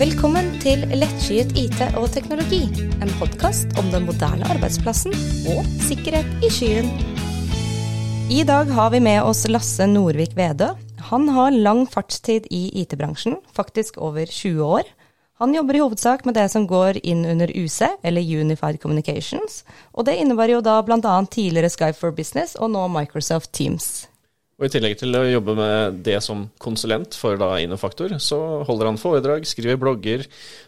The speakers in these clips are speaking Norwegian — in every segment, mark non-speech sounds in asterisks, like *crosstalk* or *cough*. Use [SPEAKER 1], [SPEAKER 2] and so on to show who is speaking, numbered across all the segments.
[SPEAKER 1] Velkommen til Lettskyet IT og teknologi, en podkast om den moderne arbeidsplassen og sikkerhet i skyen. I dag har vi med oss Lasse Norvik Vedø. Han har lang fartstid i IT-bransjen, faktisk over 20 år. Han jobber i hovedsak med det som går inn under UC, eller Unified Communications, og det innebærer jo da bl.a. tidligere Skype for Business og nå Microsoft Teams.
[SPEAKER 2] Og I tillegg til å jobbe med det som konsulent for da Innofaktor, så holder han foredrag, skriver blogger,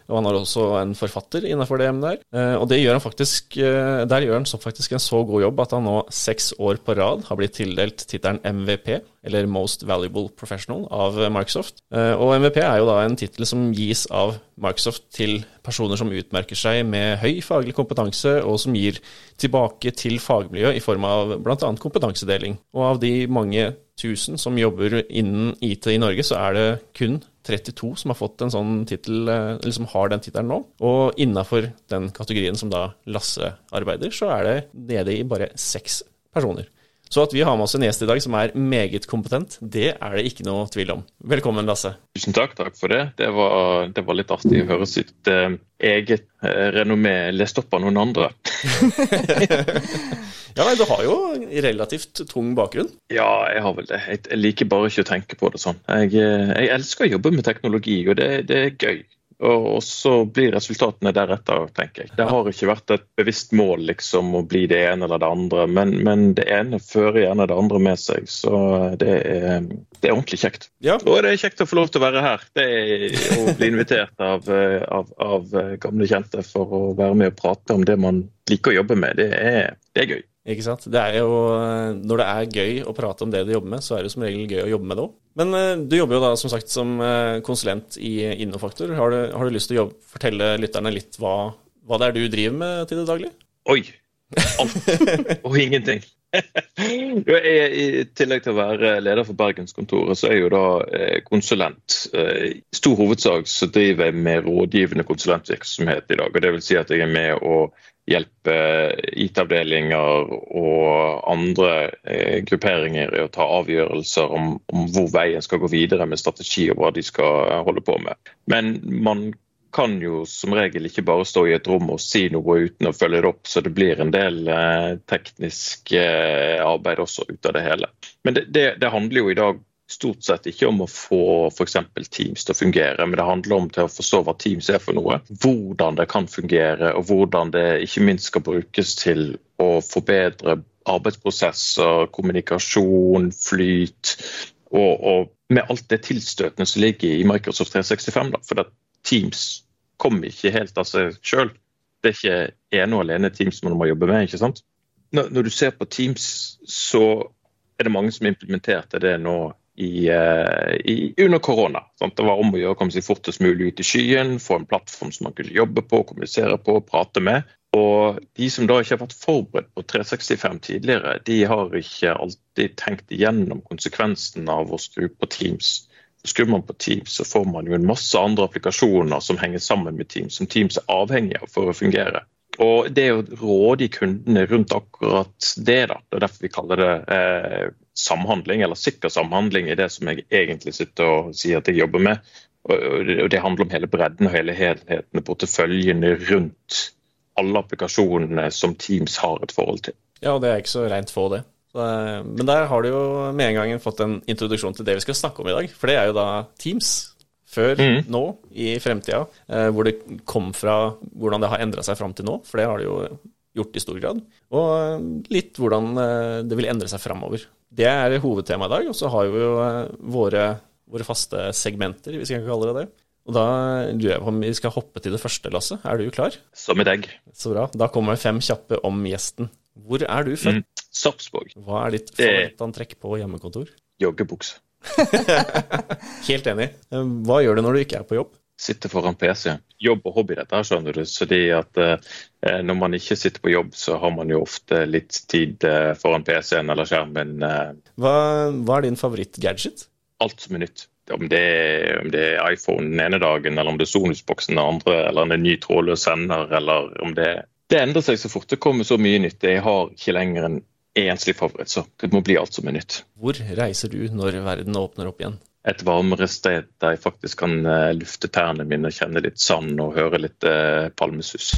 [SPEAKER 2] og han har også en forfatter innenfor det emnet der. Eh, og gjør faktisk, eh, der gjør han så faktisk en så god jobb at han nå seks år på rad har blitt tildelt tittelen MVP, eller Most Valuable Professional, av Microsoft. Eh, og MVP er jo da en tittel som gis av Microsoft til personer som utmerker seg med høy faglig kompetanse, og som gir tilbake til fagmiljøet i form av bl.a. kompetansedeling. Og av de mange tusen som jobber innen IT i Norge, så er det kun 32 som har fått en sånn titel, eh, eller som har den tittelen nå. Og innafor den kategorien som da Lasse arbeider, så er det nede i bare seks personer. Så at vi har med oss en gjest i dag som er meget kompetent, det er det ikke noe tvil om. Velkommen, Lasse.
[SPEAKER 3] Tusen takk, takk for det. Det var, det var litt artig å høre sitt eh, eget uh, renommé lest opp av noen andre. *laughs*
[SPEAKER 2] ja, nei, Du har jo relativt tung bakgrunn?
[SPEAKER 3] Ja, jeg har vel det. Jeg, liker bare ikke å tenke på det sånn. Jeg, eh, jeg elsker å jobbe med teknologi, og det, det er gøy. Og så blir resultatene deretter, tenker jeg. Det har ikke vært et bevisst mål liksom å bli det ene eller det andre, men, men det ene fører gjerne det andre med seg. Så det er, det er ordentlig kjekt. Ja. Og det er kjekt å få lov til å være her. Det er Å bli invitert av, av, av gamle kjente for å være med og prate om det man liker å jobbe med, det er, det er gøy.
[SPEAKER 2] Ikke sant? Det er jo, Når det er gøy å prate om det du jobber med, så er det som regel gøy å jobbe med det òg. Men uh, du jobber jo da som sagt som uh, konsulent i Innofaktor. Har du, har du lyst til å jobbe, fortelle lytterne litt hva, hva, det er du driver med til det daglig?
[SPEAKER 3] Oi! Alt *laughs* og ingenting. *laughs* I tillegg til å være leder for Bergenskontoret, så er jeg jo da eh, konsulent. I stor hovedsak så driver jeg med rådgivende konsulentvirksomhet i dag. og det vil si at jeg er med å hjelpe IT-avdelinger og andre eh, grupperinger i å ta avgjørelser om, om, hvor veien skal gå videre med strategi og hva de skal holde på med. Men man kan jo som regel ikke bare stå i et rom og si noe uten å følge det opp, så det blir en del eh, teknisk eh, arbeid også ut av det hele. Men det, det, det handler jo i dag stort sett ikke om å få f.eks. Teams til å fungere, men det handler om til å forstå hva Teams er for noe. Hvordan det kan fungere, og hvordan det ikke minst skal brukes til å forbedre arbeidsprosesser, kommunikasjon, flyt. Og, og med alt det tilstøtende som ligger i Microsoft 365. Da, for Teams kommer ikke helt av seg sjøl. Det er ikke ene og alene Teams man må jobbe med. ikke sant? Når, når du ser på Teams, så er det mange som implementerte det nå i, eh, i, under korona. Sant? Det var om å gjøre å komme seg fortest mulig ut i skyen, få en plattform som man kunne jobbe på, kommunisere på, prate med. Og De som da ikke har vært forberedt på 365 tidligere, de har ikke alltid tenkt igjennom konsekvensen av å skru på Teams. Skrur man på Teams, så får man jo en masse andre applikasjoner som henger sammen med Teams, som Teams er avhengig av for å fungere. Og Det å råde kundene rundt akkurat det, da, det er derfor vi kaller det eh, samhandling, eller sikker samhandling, i det som jeg egentlig sitter og sier at jeg jobber med. Og Det handler om hele bredden og hele helheten, porteføljene rundt alle applikasjonene som Teams har et forhold til.
[SPEAKER 2] Ja, og det er ikke så rent få, det. Eh, men der har du jo med en gang fått en introduksjon til det vi skal snakke om i dag. For det er jo da Teams før mm. nå, i fremtida, eh, hvor det kom fra hvordan det har endra seg fram til nå, for det har det jo gjort i stor grad, og eh, litt hvordan det vil endre seg framover. Det er hovedtemaet i dag, og så har vi jo våre, våre faste segmenter, hvis jeg kan kalle det det. Og Da lurer jeg på om vi skal hoppe til det første, Lasse. Er du klar?
[SPEAKER 3] Som i dag.
[SPEAKER 2] Så bra. Da kommer fem kjappe om gjesten. Hvor er du født? Mm.
[SPEAKER 3] Sarpsborg.
[SPEAKER 2] Hva er ditt favorittantrekk på hjemmekontor?
[SPEAKER 3] Joggebukse. *laughs*
[SPEAKER 2] Helt enig. Eh, hva gjør du når du ikke er på jobb?
[SPEAKER 3] Sitter foran PC. Jobb og hobby, dette skjønner du. fordi at eh, Når man ikke sitter på jobb, så har man jo ofte litt tid eh, foran PC-en eller skjermen. Eh.
[SPEAKER 2] Hva, hva, er din favorittgadget?
[SPEAKER 3] Alt som er nytt. Om det, er, om det er iPhone den ene dagen, eller om det er Sonusboksen den andre, eller er ny trådløs sender, eller om det Det endrer seg så fort. Det kommer så mye nytt. Jeg har ikke lenger en enslig favoritt, så det må bli alt som er nytt.
[SPEAKER 2] Hvor reiser du når verden åpner opp igjen?
[SPEAKER 3] et varmere sted der jeg faktisk kan eh, lufte tærne mine, kjenne litt sand og høre litt eh, palmesus.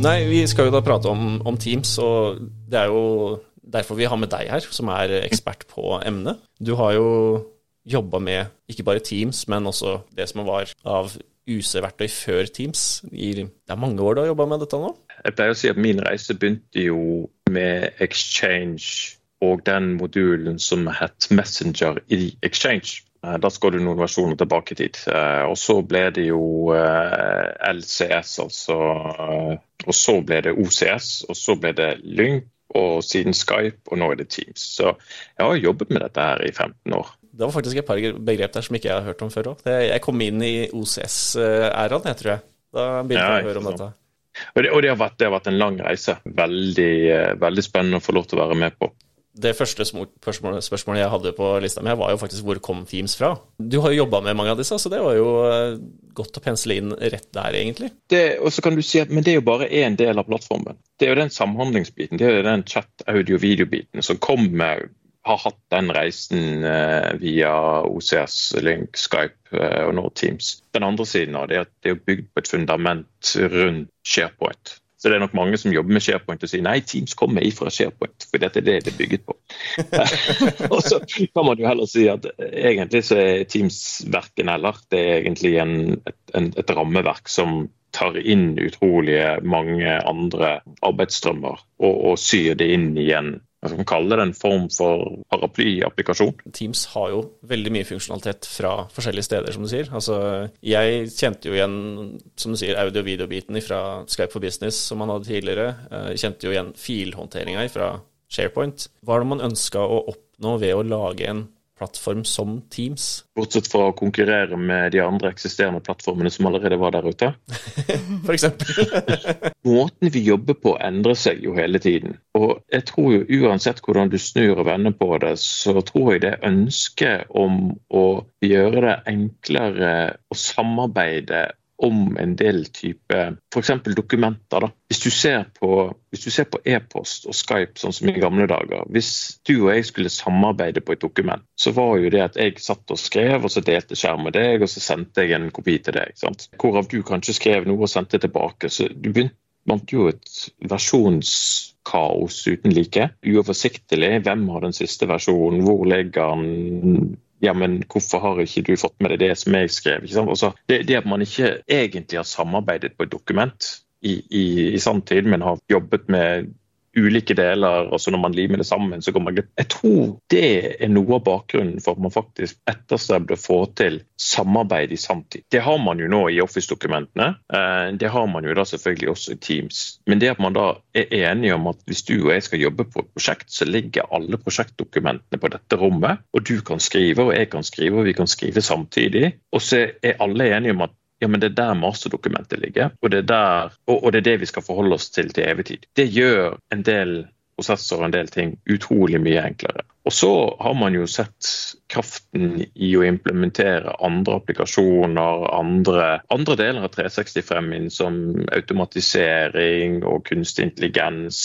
[SPEAKER 2] Nei, vi skal jo da prate om, om, Teams, og det er jo derfor vi har med deg her, som er ekspert på emnet. Du har jo jobba med ikke bare Teams, men også det som var av UC-verktøy før Teams. det er mange år du har jobba med dette nå?
[SPEAKER 3] Jeg pleier å si at min reise begynte jo med Exchange og den modulen som het Messenger i Exchange. Eh, da skal du noen versjoner tilbake i tid. Eh, og så ble det jo eh, LCS, altså. Og så ble det OCS, og så ble det Lynk, og siden Skype, og nå er det Teams. Så jeg har jobbet med dette her i 15 år.
[SPEAKER 2] Det var faktisk et par begrep der som ikke jeg har hørt om før òg. Jeg kom inn i OCS-æraen, jeg tror jeg. Da begynte jeg ja, å høre om dette.
[SPEAKER 3] Og, det, og det, har vært, det, har vært, en lang reise. Veldig, veldig spennende å få lov til å være med på
[SPEAKER 2] det første spørsmålet jeg hadde på lista mi, var jo faktisk hvor kom Teams fra? Du har jo jobba med mange av disse, så det var jo eh, godt å pensle inn rett der, egentlig.
[SPEAKER 3] og så kan du si at, Men det er jo bare én del av plattformen. Det er jo den samhandlingsbiten, det er jo den chat, audio, video-biten som kommer har hatt den reisen eh, via OCS, Link, Skype eh, og nå Teams. Den andre siden av det er at det er bygd på et fundament rundt SharePoint. Så det er nok mange som jobber med SharePoint og sier nei, Teams kommer ifra SharePoint, for dette er det det er bygget på. *laughs* og så kan man jo heller si at egentlig så er Teams verken eller. Det er egentlig en, et, et rammeverk som tar inn utrolige mange andre arbeidsstrømmer og, og syr det inn i en skal man kalle det, en form for paraplyapplikasjon.
[SPEAKER 2] Teams har jo veldig mye funksjonalitet fra forskjellige steder, som du sier. Altså, jeg kjente jo igjen, som du sier, audio-video-biten fra Skype for Business, som man hadde tidligere. Jeg eh, kjente jo igjen filhåndteringa fra SharePoint. Hva er det man ønska å oppnå ved å lage en plattform som Teams.
[SPEAKER 3] Bortsett fra å konkurrere med de andre eksisterende plattformene som allerede var der ute? *laughs*
[SPEAKER 2] For eksempel. *laughs*
[SPEAKER 3] Måten vi jobber på endrer seg jo hele tiden. Og jeg tror jo uansett hvordan du snur og vender på det, så tror jeg det ønsket om å gjøre det enklere å samarbeide om en del type f.eks. dokumenter. Da. Hvis du ser på e-post og Skype sånn som i gamle dager. Hvis du og jeg skulle samarbeide på et dokument, så var jo det at jeg satt og skrev, og så delte skjerm med deg, og så sendte jeg en kopi til deg. Sant? Hvorav du kanskje skrev noe og sendte tilbake. Så du begynte jo et versjonskaos uten like. Uoversiktlig. Hvem har den siste versjonen? Hvor ligger den? Ja, men hvorfor har ikke du fått med deg det som jeg skrev? Altså, det, det, at man ikke egentlig har samarbeidet på et dokument i, i, i sanntid, men har jobbet med ulike deler, og så når man limer det sammen, så går man glipp. Jeg tror det er noe av bakgrunnen for at man faktisk etterstreber å få til samarbeid i samtid. Det har man jo nå i Office-dokumentene. Eh, det har man jo da selvfølgelig også i Teams. Men det at man da er enige om at hvis du og jeg skal jobbe på et prosjekt, så ligger alle prosjektdokumentene på dette rommet, og du kan skrive, og jeg kan skrive, og vi kan skrive samtidig. Og så er alle enige om at ja, men det er der masterdokumentet ligger, og det er, der, og, og det, er det vi skal forholde oss til til evig tid. Det gjør en del prosesser og en del ting utrolig mye enklere. Og så har man jo sett kraften i å implementere andre applikasjoner, andre, andre deler av 365 inn som automatisering og kunstig intelligens,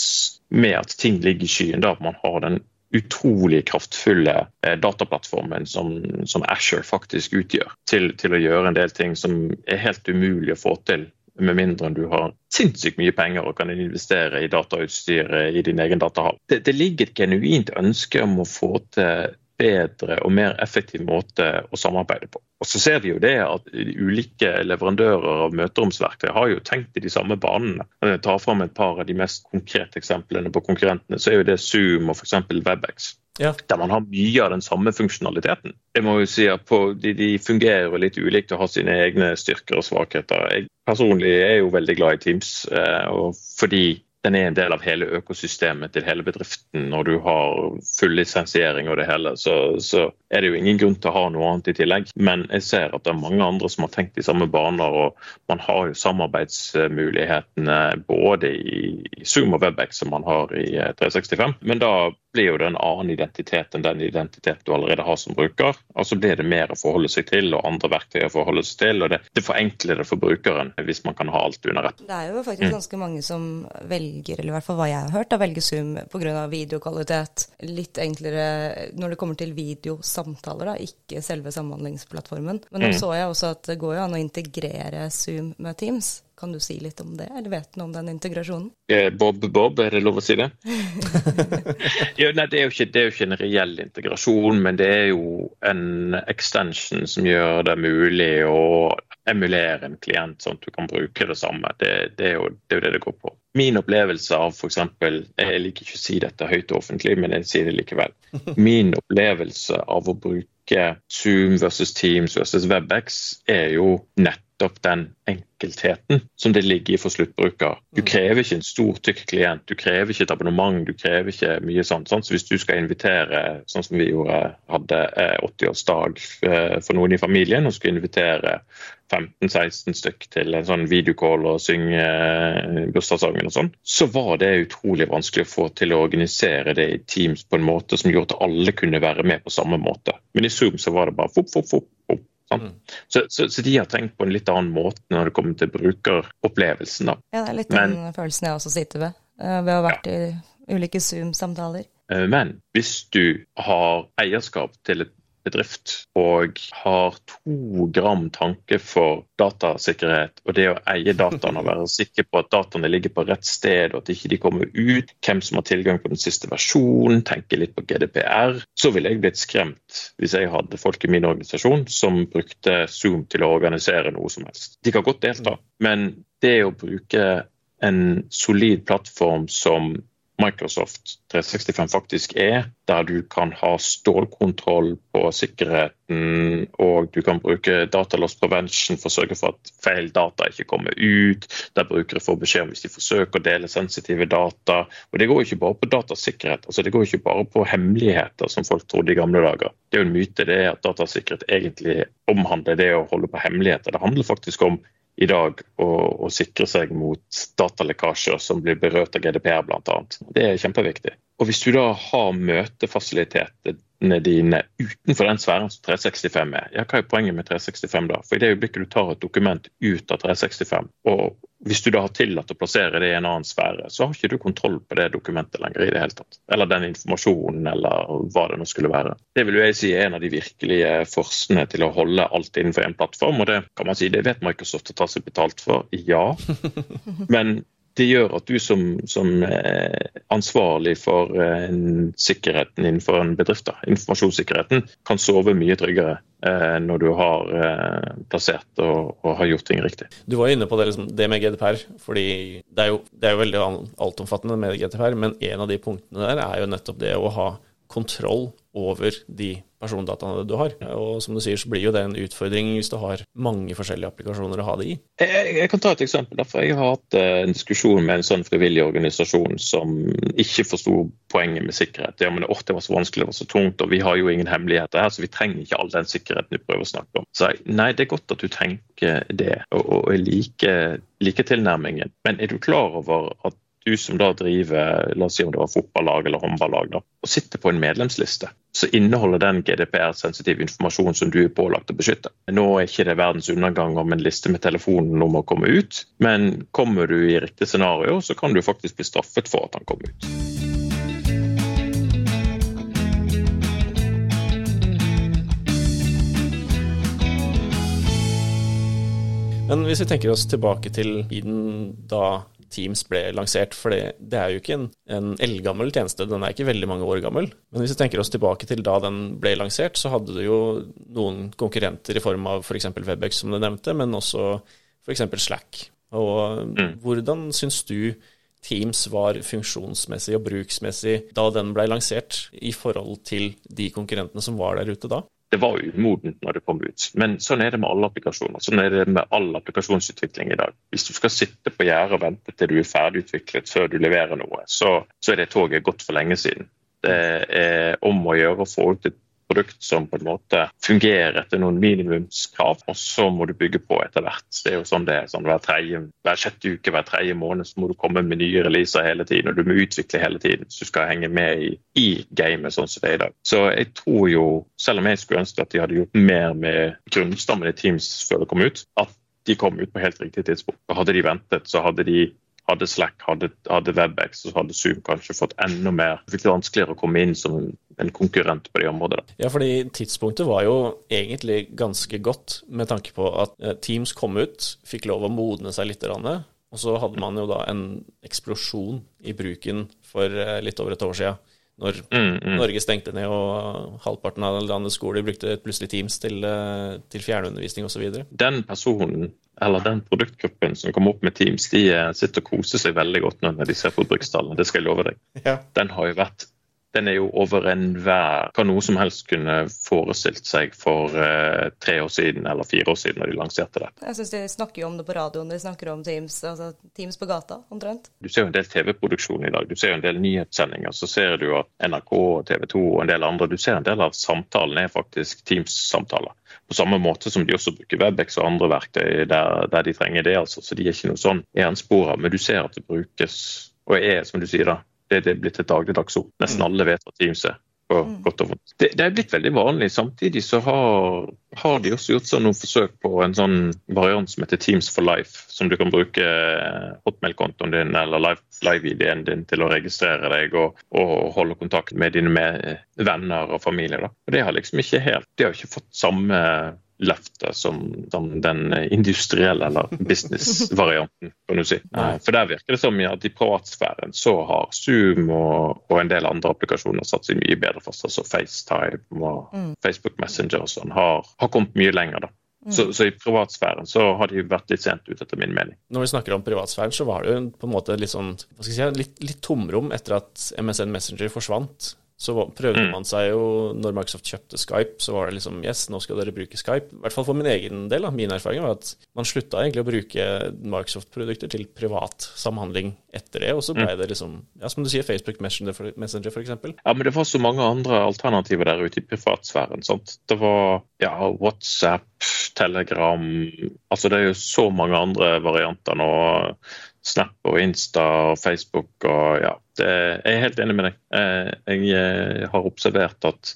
[SPEAKER 3] med at ting ligger i skyen. da Man har den utrolig kraftfulle eh, dataplattformen som, som Asher faktisk utgjør, til, til, å gjøre en del ting som er helt umulig å få til. Med mindre du har sinnssykt mye penger og kan investere i datautstyret i din egen datahall. Det, det ligger et genuint ønske om å få til bedre og mer effektiv måte å samarbeide på. Og så ser vi jo det at Ulike leverandører av møteromsverktøy har jo tenkt i de samme banene. Når jeg tar fram et par av de mest konkrete eksemplene på konkurrentene, så er jo det Zoom og f.eks. Webex. Ja. Der man har mye av den samme funksjonaliteten. Jeg må jo si at på, de, de, fungerer jo litt ulikt og har sine egne styrker og svakheter. Jeg personlig er jo veldig glad i Teams, eh, og fordi den er en del av hele økosystemet til hele bedriften. Når du har full lisensiering og det hele, så, så er det jo ingen grunn til å ha noe annet i tillegg. Men jeg ser at det er mange andre som har tenkt i samme baner. og Man har jo samarbeidsmulighetene både i Zoom og Webex som man har i 365. Eh, Men da blir jo det en annen identitet enn den identitet du allerede har som bruker. Altså blir det mer å forholde seg til og andre verktøy å forholde seg til. og Det, det forenkler det for brukeren hvis man kan ha alt under ett.
[SPEAKER 1] Det er jo faktisk mm. ganske mange som velger, eller i hvert fall hva jeg har hørt, da velger Zoom pga. videokvalitet. Litt enklere når det kommer til videosamtaler, da, ikke selve samhandlingsplattformen. Men nå mm. så jeg også at det går jo an å integrere Zoom med Teams. Kan du si litt om det, eller vet du noe om den integrasjonen?
[SPEAKER 3] Eh, Bob Bob, er det lov å si det? *laughs* ja, nei, det, er ikke, det, er jo ikke, en reell integrasjon, men det er jo en extension som gjør det mulig å emulere en klient sånn at du kan bruke det samme. Det, det er, jo, det er, jo, det det går på. Min opplevelse av f.eks. Jeg liker ikke å si dette høyt offentlig, men jeg sier det likevel. *laughs* Min opplevelse av å bruke Zoom versus Teams versus WebEx er jo nettopp den enkeltheten som det ligger i for sluttbruker. Du mm. krever ikke en stor, tykk klient, du krever ikke et abonnement, du krever ikke mye sånt. sånt. Så hvis du skal invitere, sånn som vi gjorde, hadde 80-årsdag eh, eh, for noen i familien, og skulle invitere 15-16 stykk til en sånn videocall og synge eh, bursdagssangen og sånn, så var det utrolig vanskelig å få til å organisere det i Teams på en måte som gjorde at alle kunne være med på samme måte. Men i Zoom så var det bare fopp, fopp, fopp, fopp Mm. Så, så, så, de har tenkt på en litt annen måte når det kommer til brukeropplevelsen. Da.
[SPEAKER 1] Ja, det er litt Men, den følelsen jeg også sitter ved, eh, ved å ha vært ja. i ulike Zoom-samtaler.
[SPEAKER 3] Eh, men hvis du har eierskap til et bedrift og har to gram tanke for datasikkerhet og det å eie dataene og være sikker på at dataene ligger på rett sted og at ikke de kommer ut, hvem som har tilgang på den siste versjonen, tenke litt på GDPR, så ville jeg blitt skremt hvis jeg hadde folk i min organisasjon som brukte Zoom til å organisere noe som helst. De kan godt delta, men det å bruke en solid plattform som Microsoft 365 faktisk er, der du kan ha stålkontroll på sikkerheten, og du kan bruke dataloss prevention for å sørge for at feil data ikke kommer ut, der brukere får beskjed om hvis de forsøker å dele sensitive data. Og Det går ikke bare på datasikkerhet, altså det går ikke bare på hemmeligheter, som folk trodde i gamle dager. Det er jo en myte det at datasikkerhet egentlig omhandler det å holde på hemmeligheter. Det handler faktisk om i dag å, å sikre seg mot datalekkasjer som blir berørt av GDPR bl.a. Det er kjempeviktig. Og Hvis du da har møtefasilitetene dine utenfor den sfæren som 365 er, ja, hva er poenget med 365 da? For I det øyeblikket du tar et dokument ut av 365, og hvis du da har tillatt å plassere det i en annen sfære, så har ikke du kontroll på det dokumentet lenger i det hele tatt. Eller den informasjonen, eller hva det nå skulle være. Det vil jeg si er en av de virkelige forsene til å holde alt innenfor en plattform, og det kan man si, det vet Microsoft å ta seg betalt for, ja. *laughs* Men det gjør at du som, som ansvarlig for eh, sikkerheten innenfor en bedrift, da, informasjonssikkerheten, kan sove mye tryggere eh, når du har eh, plassert og, og, har gjort ting riktig.
[SPEAKER 2] Du var inne på det, liksom, det med GDPR, fordi det er, jo, det er jo veldig altomfattende med GDPR, men en av de punktene der er jo nettopp det å ha kontroll over de persondataene du har. Og som du sier, så blir jo det en utfordring hvis du har mange forskjellige applikasjoner å ha det i.
[SPEAKER 3] Jeg, jeg kan ta et eksempel. Derfor jeg har hatt eh, en diskusjon med en sånn frivillig organisasjon som ikke forsto poenget med sikkerhet. Ja, men det, det var så vanskelig, det var så tungt, og vi har jo ingen hemmeligheter her, så vi trenger ikke all den sikkerheten du prøver å snakke om. Så jeg, nei, det er godt at du tenker det, og, og, liker like tilnærmingen. Men er du klar over at du som da driver la oss si om det var fotballag eller håndballag, da, og sitter på en medlemsliste, så inneholder den GDPR-sensitiv informasjon som du er pålagt å beskytte. Nå er ikke det verdens undergang om en liste med telefonnummer kommer ut, men kommer du i riktig scenario, så kan du faktisk bli straffet for at han kommer ut.
[SPEAKER 2] Men hvis vi tenker oss tilbake til tiden da Teams ble lansert. For det, er jo ikke en, en eldgammel tjeneste, den er ikke veldig mange år gammel. Men hvis vi tenker oss tilbake til da den ble lansert, så hadde du jo noen konkurrenter i form av f.eks. For Webex, som du nevnte, men også f.eks. Slack. Og mm. hvordan syns du Teams var funksjonsmessig og bruksmessig da den ble lansert, i forhold til de konkurrentene som var der ute da?
[SPEAKER 3] Det var umodent når det kom ut. Men sånn er det med alle applikasjoner. Sånn er det med all applikasjonsutvikling i dag. Hvis du skal sitte på gjerdet og vente til du er ferdigutviklet før du leverer noe, så, så er det toget gått for lenge siden. Det er om å gjøre å få ut et produkt som på en måte fungerer etter noen minimumskrav, og så må du bygge på etter hvert. Det er jo sånn det er. sånn Hver, tredje, hver sjette uke, hver tredje måned så må du komme med nye releaser hele tiden, og du må utvikle hele tiden hvis du skal henge med i, i gamet sånn som det er i dag. Så jeg tror jo, selv om jeg skulle ønske at de hadde gjort mer med grunnstammen i Teams før det kom ut, at de kom ut på helt riktig tidspunkt. Og Hadde de ventet, så hadde de hadde Slack, hadde, hadde Webex, og hadde Zoom kanskje fått enda mer Det fikk det vanskeligere å komme inn som en konkurrent på de områdene.
[SPEAKER 2] Ja, fordi tidspunktet var jo egentlig ganske godt, med tanke på at eh, Teams kom ut, fikk lov å modne seg litt. Og så hadde man jo da en eksplosjon i bruken for eh, litt over et år siden. Når mm, mm. Norge stengte ned og halvparten av landets skoler brukte plutselig Teams til, eh, til fjernundervisning osv.
[SPEAKER 3] Den personen eller den produktgruppen som kommer opp med Teams, de eh, sitter og koser seg veldig godt nå når de ser på brukstallene. Det skal jeg love deg.
[SPEAKER 2] Ja.
[SPEAKER 3] Den har jo vært den er jo over enhver hva noe som helst kunne forestilt seg for uh, tre år siden eller fire år siden når de lanserte det.
[SPEAKER 1] Jeg syns de snakker jo om det på radioen, de snakker om Teams, altså Teams på gata, omtrent.
[SPEAKER 3] Du ser jo en del TV-produksjon i dag, du ser jo en del nyhetssendinger. Så ser du at NRK, TV 2 og en del andre, du ser en del av samtalen er faktisk Teams-samtaler. På samme måte som de også bruker Webex og andre verktøy der, der de trenger det. altså. Så de er ikke noe sånn enspora, men du ser at det brukes og er, som du sier, da, det, er blitt et dagligdags ord. Nesten mm. alle vet hva Teams er. Mm. Det, det, er blitt veldig vanlig. Samtidig så har, har, de også gjort sånn noen forsøk på en sånn variant som heter Teams for life, som du kan bruke hotmail-kontoen din eller live-ID-en live din til å registrere deg og, og, holde kontakt med dine med venner og familie. Da. Og Det har liksom ikke helt, de har ikke fått samme løftet som, som, den industrielle eller business-varianten, kan du si. Nei. For der virker det som at i privatsfæren så har Zoom og, og, en del andre applikasjoner satt seg mye bedre fast. Altså FaceTime og mm. Facebook Messenger og sånn har, har, kommet mye lenger, da. Mm. Så, så, i privatsfæren så har de vært litt sent ute, etter min mening.
[SPEAKER 2] Når vi snakker om privatsfæren, så var det jo på en måte litt sånn, hva skal jeg si, litt, litt tomrom etter at MSN Messenger forsvant. Så prøvde mm. man seg jo Når Microsoft kjøpte Skype, så var det liksom Yes, nå skal dere bruke Skype. I hvert fall for min egen del. Da. Min erfaring var at man slutta egentlig å bruke Microsoft-produkter til privat samhandling etter det. Og så ble mm. det liksom, ja, som du sier, Facebook Messenger f.eks.
[SPEAKER 3] Ja, men det var så mange andre alternativer der ute i privatsfæren. sant? Det var ja, WhatsApp, Telegram Altså det er jo så mange andre varianter nå. Snap og Insta og Facebook og ja. Det, jeg er helt enig med deg. Eh, jeg eh, har observert at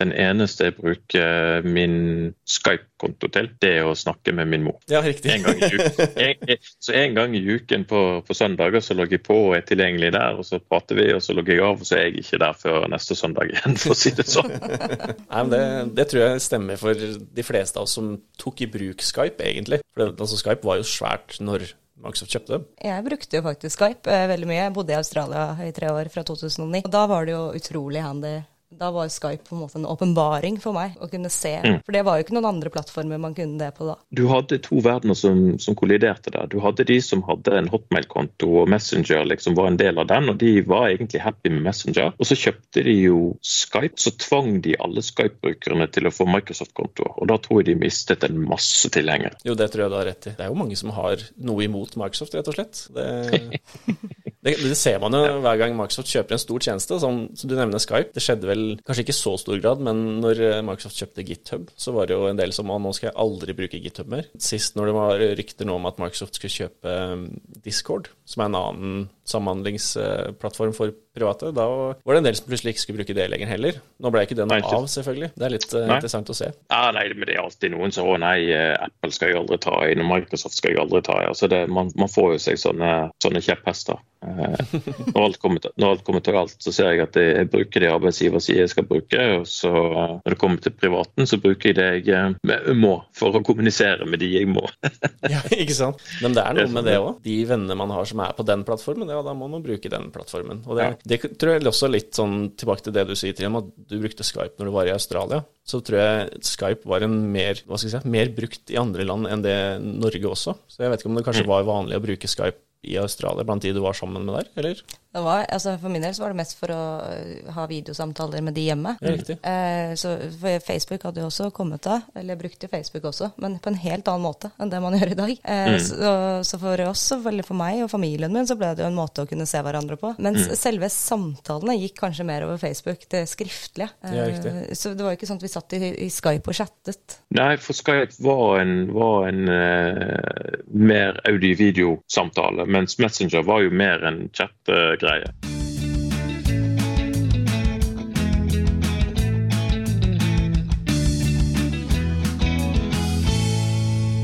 [SPEAKER 3] den eneste jeg bruker min Skype-konto til, det er å snakke med min mor.
[SPEAKER 2] Ja, riktig.
[SPEAKER 3] En gang i uken. *laughs* En, så en gang i uken på, på søndager så logger jeg på og er tilgjengelig der, og så prater vi, og så logger jeg av, og så er jeg ikke der før neste søndag igjen, for å si det sånn.
[SPEAKER 2] Nei, men det, det, tror jeg stemmer for de fleste av oss som tok i bruk Skype, egentlig. For det, altså, Skype var jo svært når Microsoft kjøpte?
[SPEAKER 1] Jeg brukte jo faktisk Skype eh, veldig mye. Jeg bodde i Australia i tre år fra 2009. Og da var det jo utrolig handy da var Skype på en måte en åpenbaring for meg å kunne se. Mm. For det var jo ikke noen andre plattformer man kunne det på da.
[SPEAKER 3] Du hadde to verdener som, som kolliderte der. Du hadde de som hadde en hotmail-konto og Messenger liksom var en del av den, og de var egentlig happy med Messenger. Og så kjøpte de jo Skype, så tvang de alle Skype-brukerne til å få Microsoft-kontoer. Og da tror jeg de mistet en masse tilhengere.
[SPEAKER 2] Jo, det tror jeg du har rett i. Det er jo mange som har noe imot Microsoft, rett og slett. Det... *laughs* Det, det, ser man jo hver gang Microsoft kjøper en stor tjeneste, som, som, du nevner Skype. Det skjedde vel kanskje ikke i så stor grad, men når eh, Microsoft kjøpte GitHub, så var det jo en del som nå skal jeg aldri bruke GitHub mer. Sist når det var rykter nå om at Microsoft skulle kjøpe um, Discord, som er en annen samhandlingsplattform for private, da var det en del som plutselig ikke skulle bruke det lenger heller. Nå ble ikke det noe av, selvfølgelig. Det er litt nei. interessant å se.
[SPEAKER 3] Ja, nei, men det er alltid noen som å nei, eh, Apple skal jeg aldri ta inn, og Microsoft skal jeg aldri ta inn. Altså det, man, man, får jo seg sånne, sånne kjepphester. Eh, når alt, kommer til, alt kommer til alt, så ser jeg at jeg, bruker det arbeidsgiver sier jeg skal bruke. Og så eh, når det kommer til privaten, så bruker jeg det jeg eh, må for å kommunisere med de jeg må. *laughs*
[SPEAKER 2] ja, ikke sant. Men det er noe med det òg. De vennene man har som er på den plattformen, ja, da må man bruke den plattformen. Og det, ja. Det tror jeg også litt sånn tilbake til det du sier, Trine, at du brukte Skype når du var i Australia så tror jeg Skype var en mer, hva skal jeg si, mer brukt i andre land enn det Norge også. Så jeg vet ikke om det kanskje mm. var vanlig å bruke Skype i Australia blant de du var sammen med der, eller?
[SPEAKER 1] Var, altså for min del så var det mest for å øh, ha videosamtaler med de hjemme.
[SPEAKER 2] Ja, riktig.
[SPEAKER 1] Eh, så for Facebook hadde jo også kommet da, eller jeg brukte Facebook også, men på en helt annen måte enn det man *laughs* gjør i dag. Eh, så, så, for oss, eller for meg og familien min, så ble det jo en måte å kunne se hverandre på. Mens selve samtalene gikk kanskje mer over Facebook, det skriftlige.
[SPEAKER 2] Ja, riktig.
[SPEAKER 1] Eh, så det var jo ikke sånn at vi satt i, i Skype og chattet.
[SPEAKER 3] Nei, for Skype var en, var en uh, mer audio-video-samtale, mens Messenger var jo mer en chat-greie.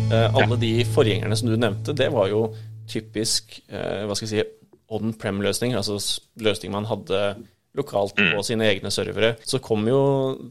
[SPEAKER 2] Eh, alle de forgjengerne som du nevnte, det var jo typisk eh, hva skal jeg si, on-prem-løsning, altså løsninger løsning man hadde lokalt på sine egne servere. Så kom jo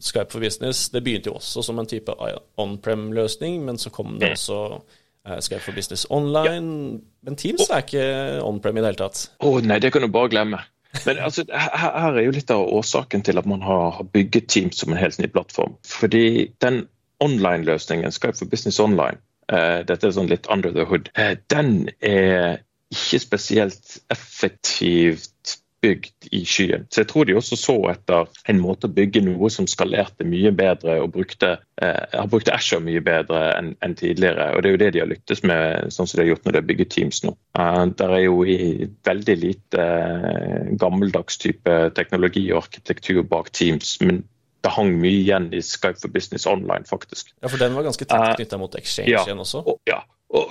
[SPEAKER 2] Skype for Business. Det begynte jo også som en type on-prem-løsning, men så kom det også eh, Skype for Business online. Men Teams er ikke on-prem i det hele tatt.
[SPEAKER 3] Å nei, det kan du bare glemme. Men altså, her, her er jo litt av årsaken til at man har, har bygget Teams som en helt ny plattform. Fordi den online-løsningen, Skype for Business Online, uh, dette er sånn litt under the hood, uh, den er ikke spesielt effektivt bygd i skyen. Så jeg tror de også så etter en måte å bygge noe som skalerte mye bedre og brukte, eh, har brukt Asher mye bedre enn en tidligere. Og det er jo det de har lyktes med, sånn som de har gjort når de har bygget Teams nå. Eh, der er jo i veldig lite eh, gammeldags type teknologi og arkitektur bak Teams. men det hang mye igjen i Skype for Business Online, faktisk.
[SPEAKER 2] Ja, for den var ganske tett knytta mot Exchange
[SPEAKER 3] ja.
[SPEAKER 2] også.
[SPEAKER 3] Og,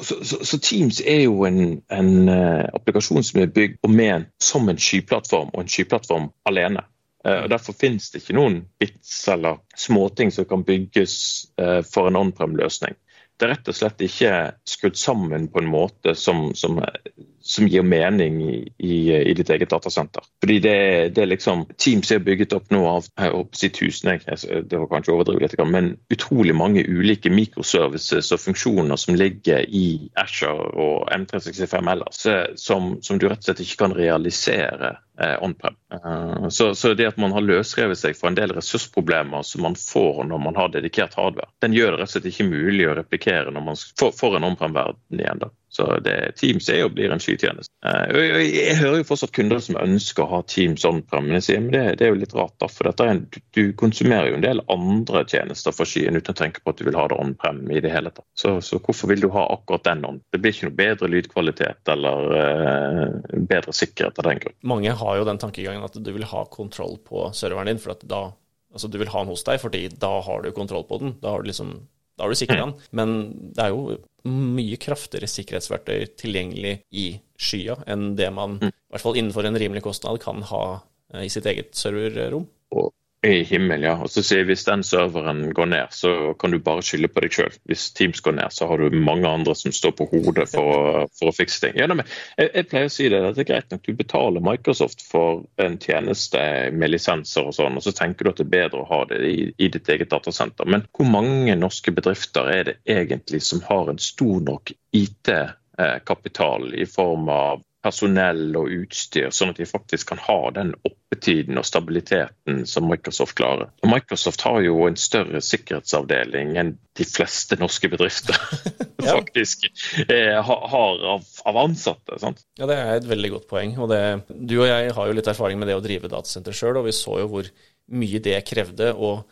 [SPEAKER 3] så, så Teams er jo en, en eh, applikasjon som er bygd og ment som en skyplattform, og en skyplattform alene. Eh, og Derfor finnes det ikke noen bits eller småting som kan bygges eh, for en on-prem-løsning. Det er rett og slett ikke skrudd sammen på en måte som, som, som gir mening i, i, ditt eget datasenter. Fordi det, det er liksom, Teams er bygget opp nå av si tusen, det var kanskje overdrevet litt, men utrolig mange ulike microservices og funksjoner som ligger i Azure og M365 ellers, eh, som, som du rett og slett ikke kan realisere on-prem. Eh, så, så det at man har løsrevet seg fra en del ressursproblemer som man får når man har dedikert hardware, den gjør det rett og slett ikke mulig å replikere når man får, får en on-prem-verden igjen. da. Så det, Teams er jo, blir en skytjeneste. Jeg, jeg, jeg hører jo fortsatt kunder som ønsker å ha Teams on-prem, men jeg sier, det, det er jo litt rart. da, for en, du, konsumerer jo en del andre tjenester fra skyen uten å tenke på at du vil ha det on-prem i det hele tatt. Så, så hvorfor vil du ha akkurat den on? Det blir ikke noe bedre lydkvalitet eller uh, bedre sikkerhet av den grunn.
[SPEAKER 2] Mange har jo den tankegangen at du vil ha kontroll på serveren din, for da Altså, du vil ha den hos deg, fordi da har du kontroll på den. Da har du liksom da har du sikra den. Men det er jo mye kraftigere sikkerhetsverktøy tilgjengelig i skya enn det man, i hvert fall innenfor en rimelig kostnad, kan ha eh, i sitt eget serverrom.
[SPEAKER 3] I himmel, ja. Og så sier jeg, Hvis den serveren går ned, så kan du bare skylde på deg sjøl. Hvis Teams går ned, så har du mange andre som står på hodet for, for å fikse ting. Ja, nei, jeg, jeg pleier å si det, det er greit nok. Du betaler Microsoft for en tjeneste med lisenser og sånn, og så tenker du at det er bedre å ha det i, i ditt eget datasenter. Men hvor mange norske bedrifter er det egentlig som har en stor nok IT-kapital i form av personell og utstyr, sånn at de faktisk kan ha den oppetiden og stabiliteten som Microsoft klarer. Og Microsoft har jo en større sikkerhetsavdeling enn de fleste norske bedrifter *laughs*
[SPEAKER 2] Ja.
[SPEAKER 3] faktisk eh, har av, av ansatte. sant?
[SPEAKER 2] Ja, det er et veldig godt poeng. Og det, du og jeg har jo litt erfaring med det å drive datasenter sjøl, og vi så jo hvor mye det krevde, og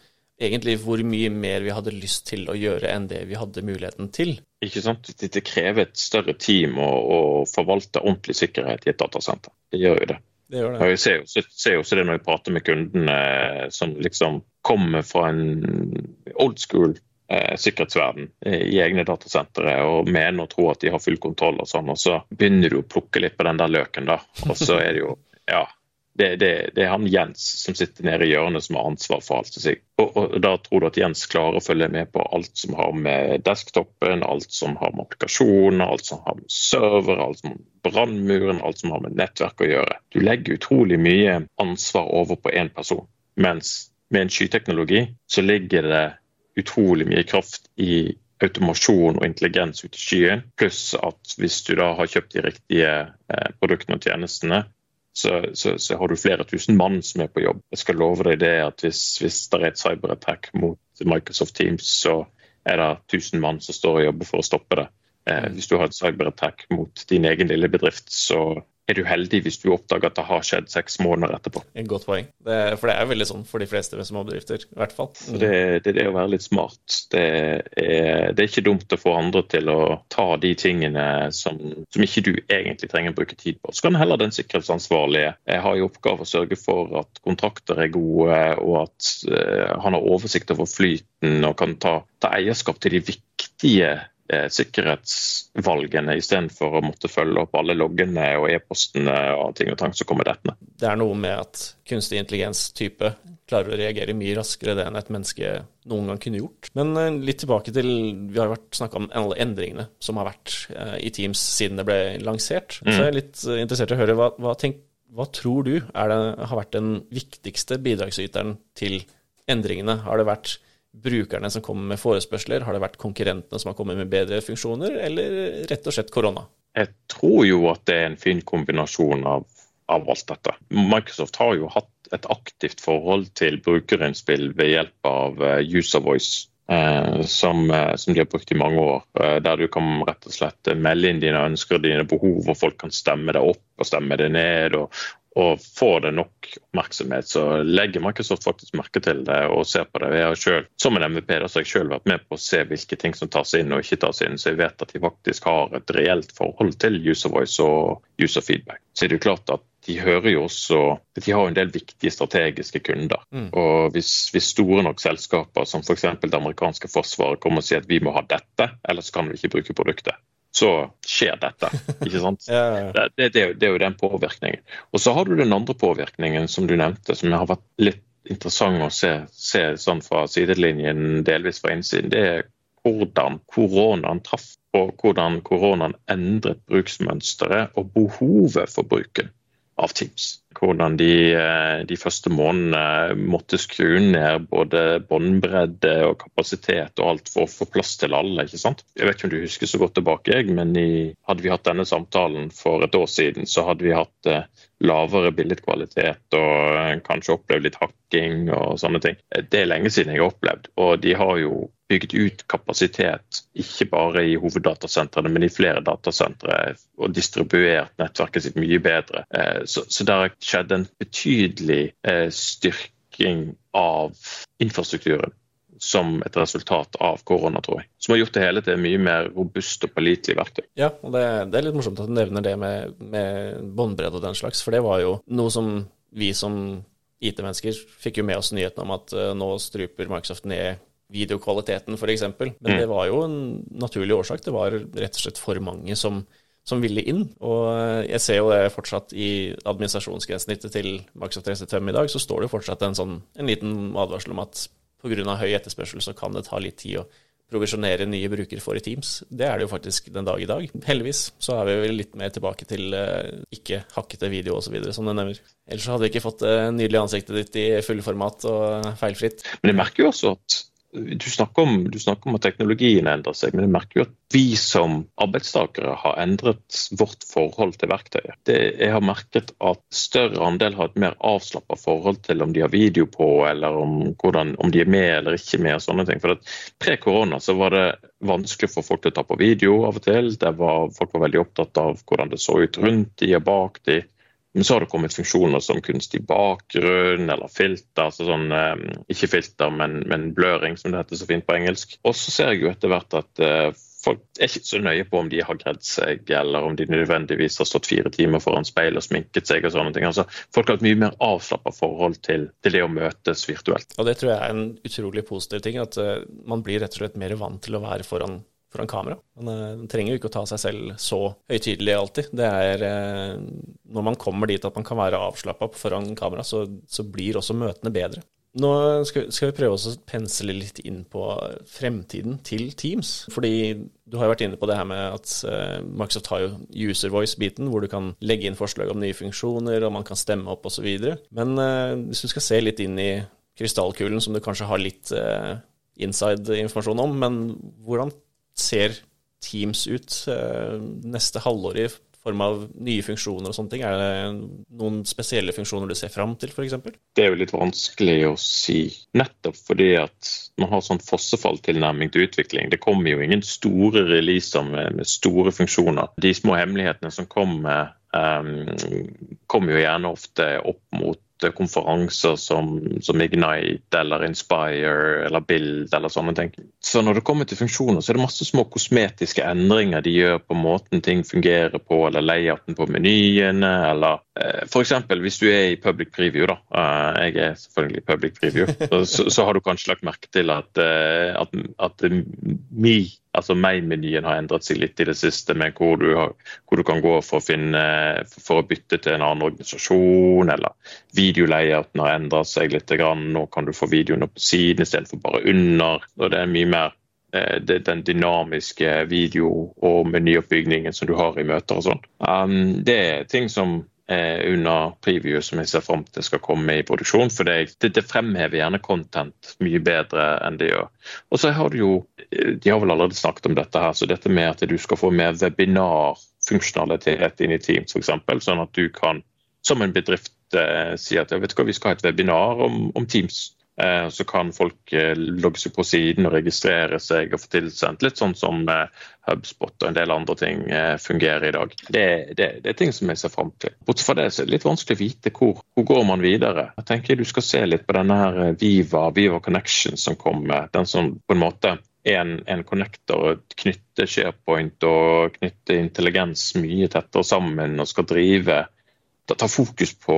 [SPEAKER 2] egentlig hvor mye mer vi hadde lyst til å gjøre enn det vi hadde muligheten til.
[SPEAKER 3] Ikke sant? Det, krever et større team å, å forvalte ordentlig sikkerhet i et datasenter. Det gjør jo det.
[SPEAKER 2] Det gjør
[SPEAKER 3] Og
[SPEAKER 2] det.
[SPEAKER 3] jeg ser jo ser- jo også det når jeg prater med kundene eh, som liksom kommer fra en old school eh, sikkerhetsverden eh, i egne datasentre og mener og tror at de har full kontroll og sånn, og så begynner du å plukke litt på den der løken, da. Og så er det jo Ja. Det, det, det er han Jens som sitter nede i hjørnet som har ansvar for alt. Og, og Da tror du at Jens klarer å følge med på alt som har med desktopen, alt som har med applikasjoner, alt som har med server, alt som har med brannmuren, alt som har med nettverk å gjøre. Du legger utrolig mye ansvar over på én person. Mens med en skyteknologi så ligger det utrolig mye kraft i automasjon og intelligens ute i skyen. Pluss at hvis du da har kjøpt de riktige eh, produktene og tjenestene, så, så, så har du flere tusen mann som er på jobb. Jeg skal love deg det at hvis, hvis det er et cyberattack mot Microsoft Teams, så er det tusen mann som står og jobber for å stoppe det. Eh, hvis du har et cyberattack mot din egen lille bedrift, så er du heldig hvis du oppdager at det har skjedd seks måneder etterpå.
[SPEAKER 2] En godt poeng. Det, for det er veldig sånn for de fleste med småbedrifter, i hvert fall.
[SPEAKER 3] Mm. Det, det, er det å være litt smart. Det er, det er, ikke dumt å få andre til å ta de tingene som, som ikke du egentlig trenger å bruke tid på. Så kan heller den sikkerhetsansvarlige ha i oppgave å sørge for at kontrakter er gode, og at uh, han har oversikt over flyten og kan ta, ta eierskap til de viktige eh, sikkerhetsvalgene istedenfor å måtte følge opp alle loggene og e-postene og ting og tang som kommer dettende.
[SPEAKER 2] Det er noe med at kunstig intelligens-type klarer å reagere mye raskere det enn et menneske noen gang kunne gjort. Men eh, litt tilbake til Vi har vært snakka om alle endringene som har vært eh, i Teams siden det ble lansert. Mm. Så jeg er litt eh, interessert i å høre hva, hva, tenk, hva tror du det, har vært den viktigste bidragsyteren til endringene? Har det vært brukerne som kommer med forespørsler? Har det vært konkurrentene som har kommet med bedre funksjoner, eller rett og slett korona?
[SPEAKER 3] Jeg tror jo at det er en fin kombinasjon av, av alt dette. Microsoft har jo hatt et aktivt forhold til brukerinnspill ved hjelp av uh, user voice. Eh, som, uh, som, de har brukt i mange år. der du kan rett og slett melde inn dine ønsker og dine behov, og folk kan stemme det opp og stemme det ned. Og, og får det nok oppmerksomhet, så legger Microsoft faktisk merke til det og ser på det. Jeg har selv, Som en MVP da, så har jeg selv vært med på å se hvilke ting som tas inn og ikke tas inn, så jeg vet at de faktisk har et reelt forhold til user voice og user feedback. Så det er jo klart at de hører jo også De har en del viktige strategiske kunder. Mm. Og hvis, hvis, store nok selskaper som f.eks. det amerikanske forsvaret kommer og sier at vi må ha dette, ellers kan vi ikke bruke produktet, så skjer dette. ikke sant? *laughs* ja, ja. Det, det, det, det, er jo den påvirkningen. Og så har du den andre påvirkningen som du nevnte, som har vært litt interessant å se, se sånn fra sidelinjen, delvis fra innsiden. Det er hvordan koronaen traff og hvordan koronaen endret bruksmønsteret og behovet for bruken av Teams hvordan de, eh, de første månedene måtte skru ned både båndbredde og kapasitet og alt for å få plass til alle. ikke sant? Jeg vet ikke om du husker så godt tilbake, men i, hadde vi hatt denne samtalen for et år siden, så hadde vi hatt eh, lavere billedkvalitet og eh, kanskje opplevd litt hakking og sånne ting. Det er lenge siden jeg har opplevd, og de har jo bygd ut kapasitet, ikke bare i hoveddatasentrene, men i flere datasentre, og distribuert nettverket sitt mye bedre. Så, så der skjedd en betydelig eh, styrking av infrastrukturen som et resultat av korona, tror jeg. Som har gjort det hele til mye mer robust og pålitelig verktøy.
[SPEAKER 2] Ja, og det, det, er litt morsomt at du nevner det med, med båndbredde og den slags, for det var jo noe som vi som IT-mennesker fikk jo med oss nyheten om at uh, nå struper Microsoft ned videokvaliteten, f.eks. Men mm. det var jo en naturlig årsak. Det var rett og slett for mange som som ville inn. Og jeg ser jo det fortsatt i administrasjonsgrensesnittet til Microsoft 365 i dag, så står det jo fortsatt en, sånn, en liten advarsel om at pga. høy etterspørsel så kan det ta litt tid å provisjonere nye brukere for i Teams. Det er det jo faktisk den dag i dag. Heldigvis så er vi vel litt mer tilbake til uh, ikke hakkete video osv., som du nevner. Ellers så hadde vi ikke fått det uh, nydelige ansiktet ditt i fullformat og feilfritt.
[SPEAKER 3] Men jeg merker jo også at du snakker, om, du snakker, om, at teknologien endrer seg, men jeg merker jo at vi som arbeidstakere har endret vårt forhold til verktøyet. Det, jeg har merket at større andel har et mer avslappa forhold til om de har video på, eller om, hvordan, om, de er med eller ikke med. og sånne ting. For Pre-korona så var det vanskelig for folk til å ta på video av og til. Var, folk var veldig opptatt av hvordan det så ut rundt de og bak de. Men så har det kommet funksjoner som kunstig bakgrunn eller filter. altså sånn, eh, Ikke filter, men, men, bløring, som det heter så fint på engelsk. Og så ser jeg jo etter hvert at eh, folk er ikke så nøye på om de har gredd seg, eller om de nødvendigvis har stått fire timer foran speil og sminket seg. og sånne ting. Altså, folk har et mye mer avslappa forhold til, til, det å møtes virtuelt.
[SPEAKER 2] Og Det tror jeg er en utrolig positiv ting. At uh, man blir rett og slett mer vant til å være foran foran kamera. Man uh, trenger jo ikke å ta seg selv så høytidelig alltid. Det er uh, Når man kommer dit at man kan være avslappa foran kamera, så, så, blir også møtene bedre. Nå skal, vi prøve å pensle litt inn på fremtiden til Teams. Fordi du har jo vært inne på det her med at uh, Microsoft har jo user voice-biten, hvor du kan legge inn forslag om nye funksjoner, og man kan stemme opp osv. Men hvis du skal se litt inn i krystallkulen, som du kanskje har litt inside-informasjon om, men hvordan ser Teams ut eh, neste halvår i form av nye funksjoner og sånne ting? Er det noen spesielle funksjoner du ser fram til, f.eks.?
[SPEAKER 3] Det er jo litt vanskelig å si, nettopp fordi at man har sånn fossefalltilnærming til utvikling. Det kommer jo ingen store releaser med, med store funksjoner. De små hemmelighetene som kommer, um, kommer jo gjerne ofte opp mot konferanser som, som, Ignite eller Inspire eller Build eller sånne ting. Så når det kommer til funksjoner, så er det masse små kosmetiske endringer de gjør på måten ting fungerer på, eller layouten på menyene, eller eh, f.eks. hvis du er i public preview, da. Eh, jeg er selvfølgelig i public preview, *laughs* så, så, har du kanskje lagt merke til at, eh, at, at Me altså meg-menyen har endret seg litt i det siste, med hvor du, har, hvor du kan gå for å, finne, for å, bytte til en annen organisasjon, eller videolayouten har endret seg litt. Nå kan du få videoene på siden istedenfor bare under. og Det er mye mer eh, den dynamiske video- og menyoppbyggingen som du har i møter og sånn. Um, det er ting som er under preview som jeg ser fram til skal komme i produksjon. For det, det, fremhever gjerne content mye bedre enn det gjør. Og så har du jo, De har vel allerede snakket om dette, her, så dette med at du skal få mer webinarfunksjonalitet inn i Teams f.eks. Sånn at du kan som en bedrift eh, si at vet du hva, vi skal ha et webinar om, om Teams. Eh, så kan folk eh, logge seg på siden og registrere seg og få tilsendt. Litt sånn som eh, HubSpot og en del andre ting fungerer i dag. Det, det, det er ting som jeg ser fram til. Bortsett fra det så er det litt vanskelig å vite hvor, hvor går man videre. Jeg tenker Du skal se litt på denne her Viva, Viva Connection som kommer. Den som på en måte er en, connector, knytter SharePoint og knytter intelligens mye tettere sammen og skal drive Ta fokus på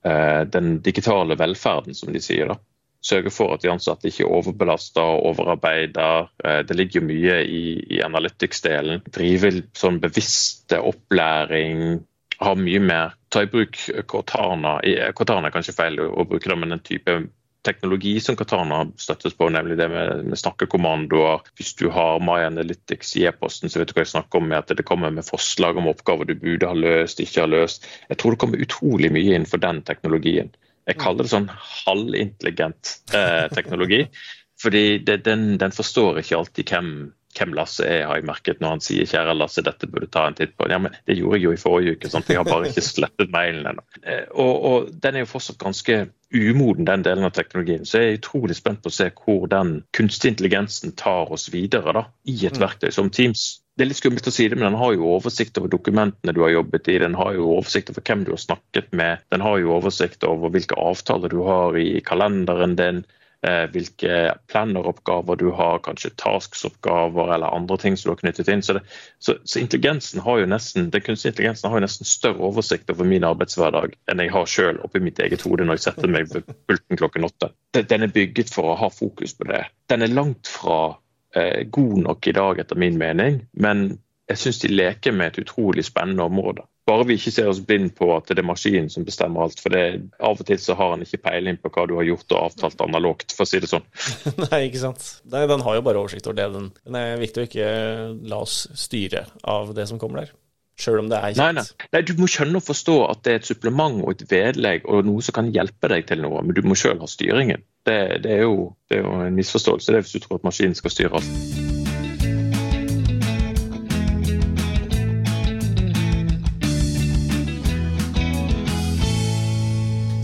[SPEAKER 3] den digitale velferden, som de sier. da sørge for at de ansatte ikke er overbelasta og overarbeider. Eh, det ligger mye i, i analytics-delen. Drive sånn bevisste opplæring. Ha mye mer Ta i bruk Cortana. Cortana er kanskje feil å bruke det, men en type teknologi som Cortana støttes på, nemlig det med, med snakkekommandoer. Hvis du har My Analytics i e-posten, så vet du hva jeg snakker om med at det kommer med forslag om oppgaver du burde ha løst, ikke har løst. Jeg tror det kommer utrolig mye innenfor den teknologien. Jeg kaller det sånn halvintelligent eh, teknologi. fordi det, den, den, forstår ikke alltid hvem, hvem, Lasse er, har jeg merket når han sier 'kjære Lasse, dette burde ta en titt på'. Ja, men Det gjorde jeg jo i forrige uke, sant? jeg har bare ikke slettet mailen ennå. Eh, og, og, den er jo fortsatt ganske umoden, den delen av teknologien. Så jeg er utrolig spent på å se hvor den kunstig intelligensen tar oss videre da, i et mm. verktøy som Teams det er litt skummelt å si det, men den har jo oversikt over dokumentene du har jobbet i. Den har jo oversikt over hvem du har snakket med. Den har jo oversikt over hvilke avtaler du har i kalenderen din. Eh, hvilke planneroppgaver du har, kanskje tasksoppgaver eller andre ting som du har knyttet inn. Så, det, så, så intelligensen har jo nesten, Den kunstige intelligensen har jo nesten større oversikt over min arbeidshverdag enn jeg har selv oppi mitt eget hode når jeg setter meg ved pulten klokken åtte. Den er bygget for å ha fokus på det. Den er langt fra eh, god nok i dag, etter min mening. Men jeg syns de leker med et utrolig spennende område. Bare vi ikke ser oss blind på at det er maskinen som bestemmer alt. For det, av og til så har han ikke peiling på hva du har gjort og avtalt analogt, for å si det sånn. *laughs*
[SPEAKER 2] Nei, ikke sant. Nei, den har jo bare oversikt over det. Den. det er viktig å ikke la oss styre av det som kommer der. Selv om det er kjent.
[SPEAKER 3] Nei, nei. nei, Du må skjønne og forstå at det er et supplement og et vedlegg og noe som kan hjelpe deg til noe, men du må selv ha styringen. Det, det, er, jo, det er, jo, en misforståelse det er hvis du tror at maskinen skal styre alt.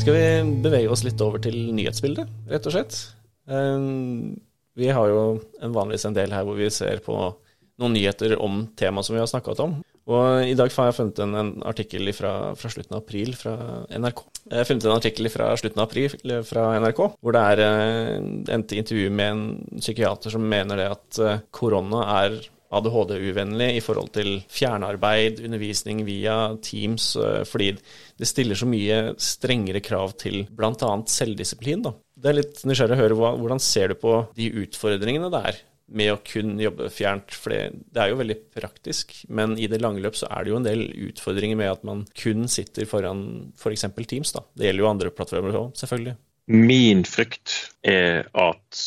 [SPEAKER 2] Skal vi bevege oss litt over til nyhetsbildet, rett og slett? Eh, vi har jo en vanligvis en del her hvor vi ser på noen nyheter om temaet som vi har snakket om. Og I dag har jeg funnet en, en artikkel fra, fra, slutten av april fra NRK. Jeg har funnet en artikkel fra slutten av april fra NRK, hvor det er eh, et intervju med en psykiater som mener det at eh, korona er ADHD-uvennlig i forhold til fjernarbeid, undervisning via Teams, eh, fordi det stiller så mye strengere krav til bl.a. selvdisiplin. Da. Det er litt nysgjerrig å høre hvordan ser du på de utfordringene der med å kun jobbe fjernt. For det, det, er jo veldig praktisk, men i det lange løp så er det jo en del utfordringer med at man kun sitter foran f.eks. For Teams. da. Det gjelder jo andre plattformer òg, selvfølgelig.
[SPEAKER 3] Min frykt er at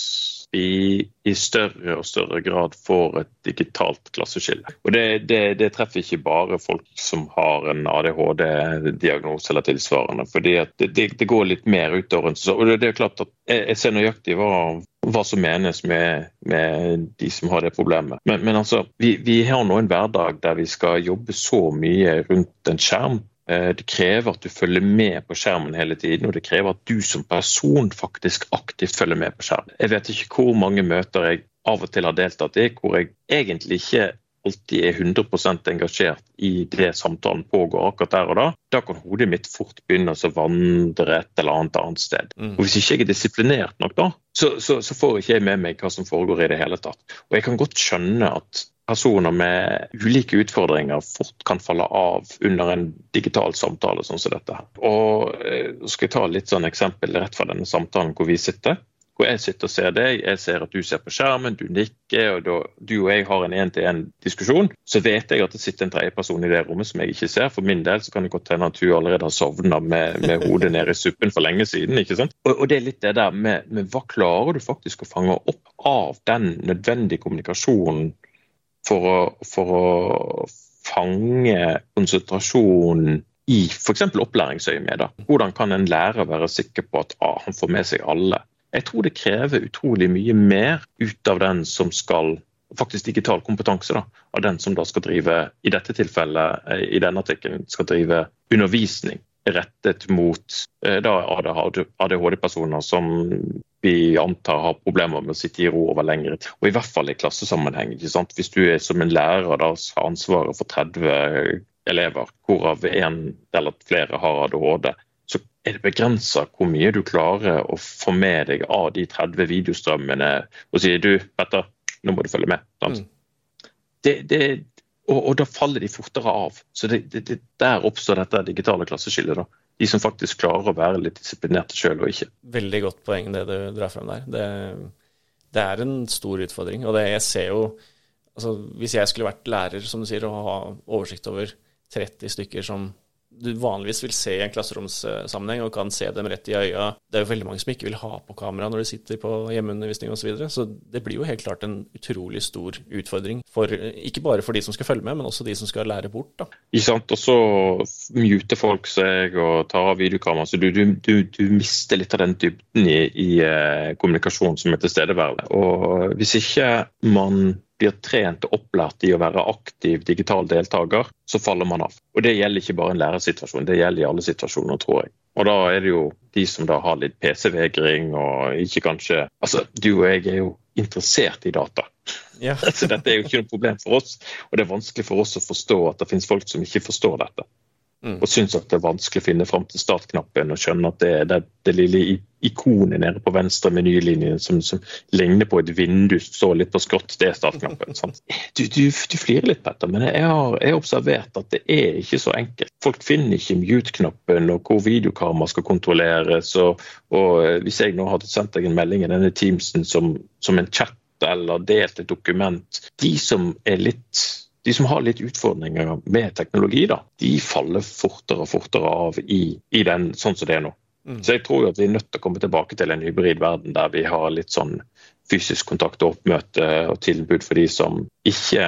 [SPEAKER 3] vi i større og større grad får et digitalt klasseskille. Og det, det, det treffer ikke bare folk som har en ADHD-diagnose eller tilsvarende. fordi det, det, går litt mer utover. Og det, er klart at Jeg, ser nøyaktig hva hva som menes med, med de som har det problemet. Men, men altså, vi, vi, har nå en hverdag der vi skal jobbe så mye rundt en skjerm. Eh, det krever at du følger med på skjermen hele tiden, og det krever at du som person faktisk aktivt følger med på skjermen. Jeg vet ikke hvor mange møter jeg av og til har deltatt i hvor jeg egentlig ikke alltid er 100% engasjert i det samtalen pågår akkurat der og da, da kan hodet mitt fort begynne å vandre et eller annet annet sted. Mm. Og Hvis ikke jeg er disiplinert nok, da, så, så, så, får ikke jeg med meg hva som foregår i det hele tatt. Og jeg kan godt skjønne at personer med ulike utfordringer fort kan falle av under en digital samtale sånn som dette. Og så skal jeg ta litt sånn eksempel rett fra denne samtalen hvor vi sitter hvor jeg sitter og ser deg, jeg ser at du ser på skjermen, du nikker, og da du og jeg har en én-til-én-diskusjon, så vet jeg at det sitter en tredjeperson i det rommet som jeg ikke ser. For min del så kan det godt hende at hun allerede har sovna med, med, hodet *laughs* nede i suppen for lenge siden. ikke sant? Og, og det er litt det der med, med hva klarer du faktisk å fange opp av den nødvendige kommunikasjonen for å, for å fange konsentrasjonen i f.eks. opplæringsøyemed. Hvordan kan en lærer være sikker på at ah, han får med seg alle? Jeg tror det krever utrolig mye mer ut av den som skal faktisk digital kompetanse da, av den som da skal drive, i dette tilfellet, eh, i denne artikkelen, skal drive undervisning rettet mot eh, ADHD-personer som vi antar har problemer med å sitte i ro over lengre tid. Og i hvert fall i klassesammenheng. ikke sant? Hvis du er som en lærer da har ansvaret for 30 elever, hvorav en eller flere har ADHD, så er det begrensa hvor mye du klarer å få med deg av de 30 videostrømmene og sier du, Petter, nå må du følge med. Mm. Det, det, og, og, da faller de fortere av. Så det, det, Der oppstår dette digitale klasseskillet. da. De som faktisk klarer å være litt disiplinerte sjøl og ikke.
[SPEAKER 2] Veldig godt poeng det du drar frem der. Det, det er en stor utfordring. Og det, jeg ser jo altså, Hvis jeg skulle vært lærer, som du sier, og ha oversikt over 30 stykker som du vanligvis vil se i en klasseromssammenheng og kan se dem rett i øya. Det er jo veldig mange som ikke vil ha på kamera når de sitter på hjemmeundervisning osv. Så, videre. så det blir jo helt klart en utrolig stor utfordring, for, ikke bare for de som skal følge med, men også de som skal lære bort. da.
[SPEAKER 3] Ikke sant, Og så muter folk seg og tar av videokamera, så du, du, du, du, mister litt av den dybden i, i kommunikasjonen kommunikasjon som er tilstedeværende. Og hvis ikke man blir trent og opplært i å være aktiv digital deltaker, så faller man av. Og Det gjelder ikke bare en lærersituasjon, det gjelder i alle situasjoner, tror jeg. Og da er det jo de som da har litt PC-vegring og ikke kanskje Altså, du og jeg er jo interessert i data. Ja. *laughs* så dette er jo ikke noe problem for oss. Og det er vanskelig for oss å forstå at det finnes folk som ikke forstår dette. Mm. Og syns at det er vanskelig å finne fram til startknappen og skjønne at det er det, det lille ikonet nede på venstre menylinje som, som, ligner på et vindu som står litt på skrått, det er startknappen. *laughs* Du, du, du, flirer litt, Petter, men jeg har, jeg har, observert at det er ikke så enkelt. Folk finner ikke mute-knappen og hvor videokamera skal kontrolleres. Og, og, eh, hvis jeg nå hadde sendt deg en melding i denne Teamsen som, som en chat eller delt et dokument De som er litt de som har litt utfordringer med teknologi, da, de faller fortere og fortere av i, i den sånn som det er nå. Mm. Så jeg tror jo at vi er nødt til å komme tilbake til en hybrid verden der vi har litt sånn fysisk kontakt og oppmøte og tilbud for de som ikke